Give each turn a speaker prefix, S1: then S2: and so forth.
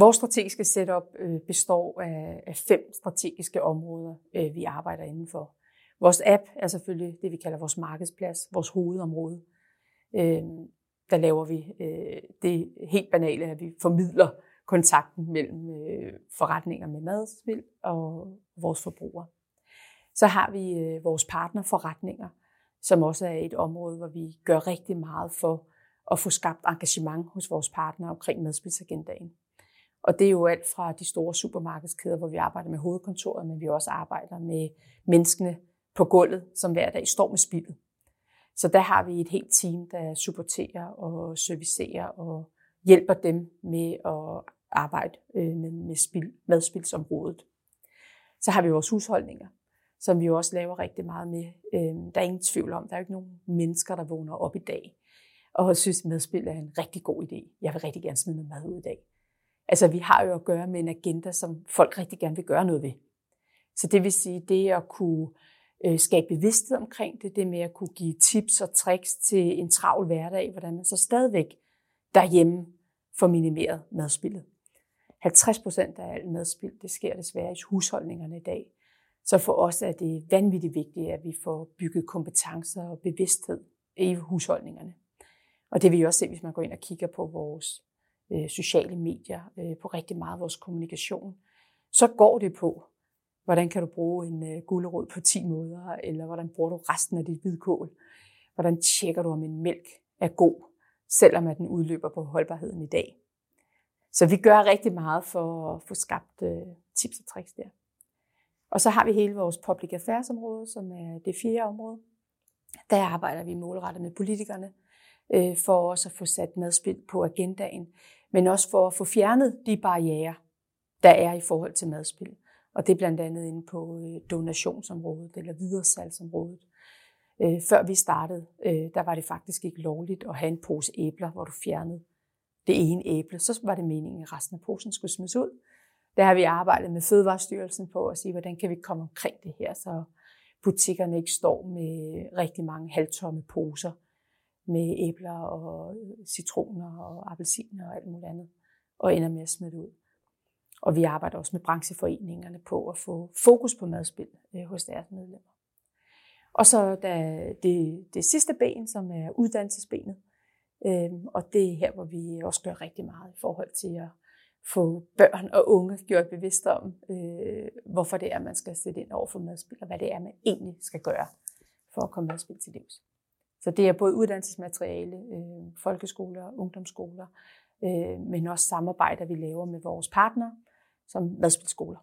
S1: Vores strategiske setup øh, består af, fem strategiske områder, øh, vi arbejder indenfor. Vores app er selvfølgelig det, vi kalder vores markedsplads, vores hovedområde. Øh, der laver vi det helt banale, at vi formidler kontakten mellem forretninger med madspil og vores forbrugere. Så har vi vores partnerforretninger, som også er et område, hvor vi gør rigtig meget for at få skabt engagement hos vores partnere omkring madspilsagendaen. Og det er jo alt fra de store supermarkedskæder, hvor vi arbejder med hovedkontoret, men vi også arbejder med menneskene på gulvet, som hver dag står med spillet. Så der har vi et helt team, der supporterer og servicerer og hjælper dem med at arbejde øh, med, med spil, madspilsområdet. Så har vi vores husholdninger, som vi jo også laver rigtig meget med. Øh, der er ingen tvivl om, der er jo ikke nogen mennesker, der vågner op i dag og synes, at madspil er en rigtig god idé. Jeg vil rigtig gerne smide noget mad ud i dag. Altså, vi har jo at gøre med en agenda, som folk rigtig gerne vil gøre noget ved. Så det vil sige, det at kunne øh, skabe bevidsthed omkring det, det med at kunne give tips og tricks til en travl hverdag, hvordan man så stadigvæk derhjemme får minimeret madspillet. 50 procent af alt madspild, det sker desværre i husholdningerne i dag. Så for os er det vanvittigt vigtigt, at vi får bygget kompetencer og bevidsthed i husholdningerne. Og det vil vi også se, hvis man går ind og kigger på vores øh, sociale medier, øh, på rigtig meget af vores kommunikation. Så går det på, hvordan kan du bruge en øh, gulerod på 10 måder, eller hvordan bruger du resten af dit hvidkål? Hvordan tjekker du, om en mælk er god, selvom at den udløber på holdbarheden i dag? Så vi gør rigtig meget for at få skabt øh, tips og tricks der. Og så har vi hele vores public affairs område, som er det fjerde område. Der arbejder vi målrettet med politikerne, øh, for også at få sat madspil på agendaen, men også for at få fjernet de barriere, der er i forhold til madspil. Og det er blandt andet inde på øh, donationsområdet eller videresalgsområdet. Øh, før vi startede, øh, der var det faktisk ikke lovligt at have en pose æbler, hvor du fjernede det ene æble. Så var det meningen, at resten af posen skulle smides ud. Der har vi arbejdet med Fødevarestyrelsen på at sige, hvordan kan vi komme omkring det her, så butikkerne ikke står med rigtig mange halvtomme poser med æbler og øh, citroner og appelsiner og alt muligt andet, og ender med at smide det ud. Og vi arbejder også med brancheforeningerne på at få fokus på madspil øh, hos deres medlemmer. Og så der, det, det sidste ben, som er uddannelsesbenet. Øh, og det er her, hvor vi også gør rigtig meget i forhold til at få børn og unge gjort bevidst om, øh, hvorfor det er, man skal sætte ind over for madspil, og hvad det er, man egentlig skal gøre for at komme madspil til livs. Så det er både uddannelsesmateriale, øh, folkeskoler, ungdomsskoler, øh, men også samarbejder, vi laver med vores partnere, som madspilskoler.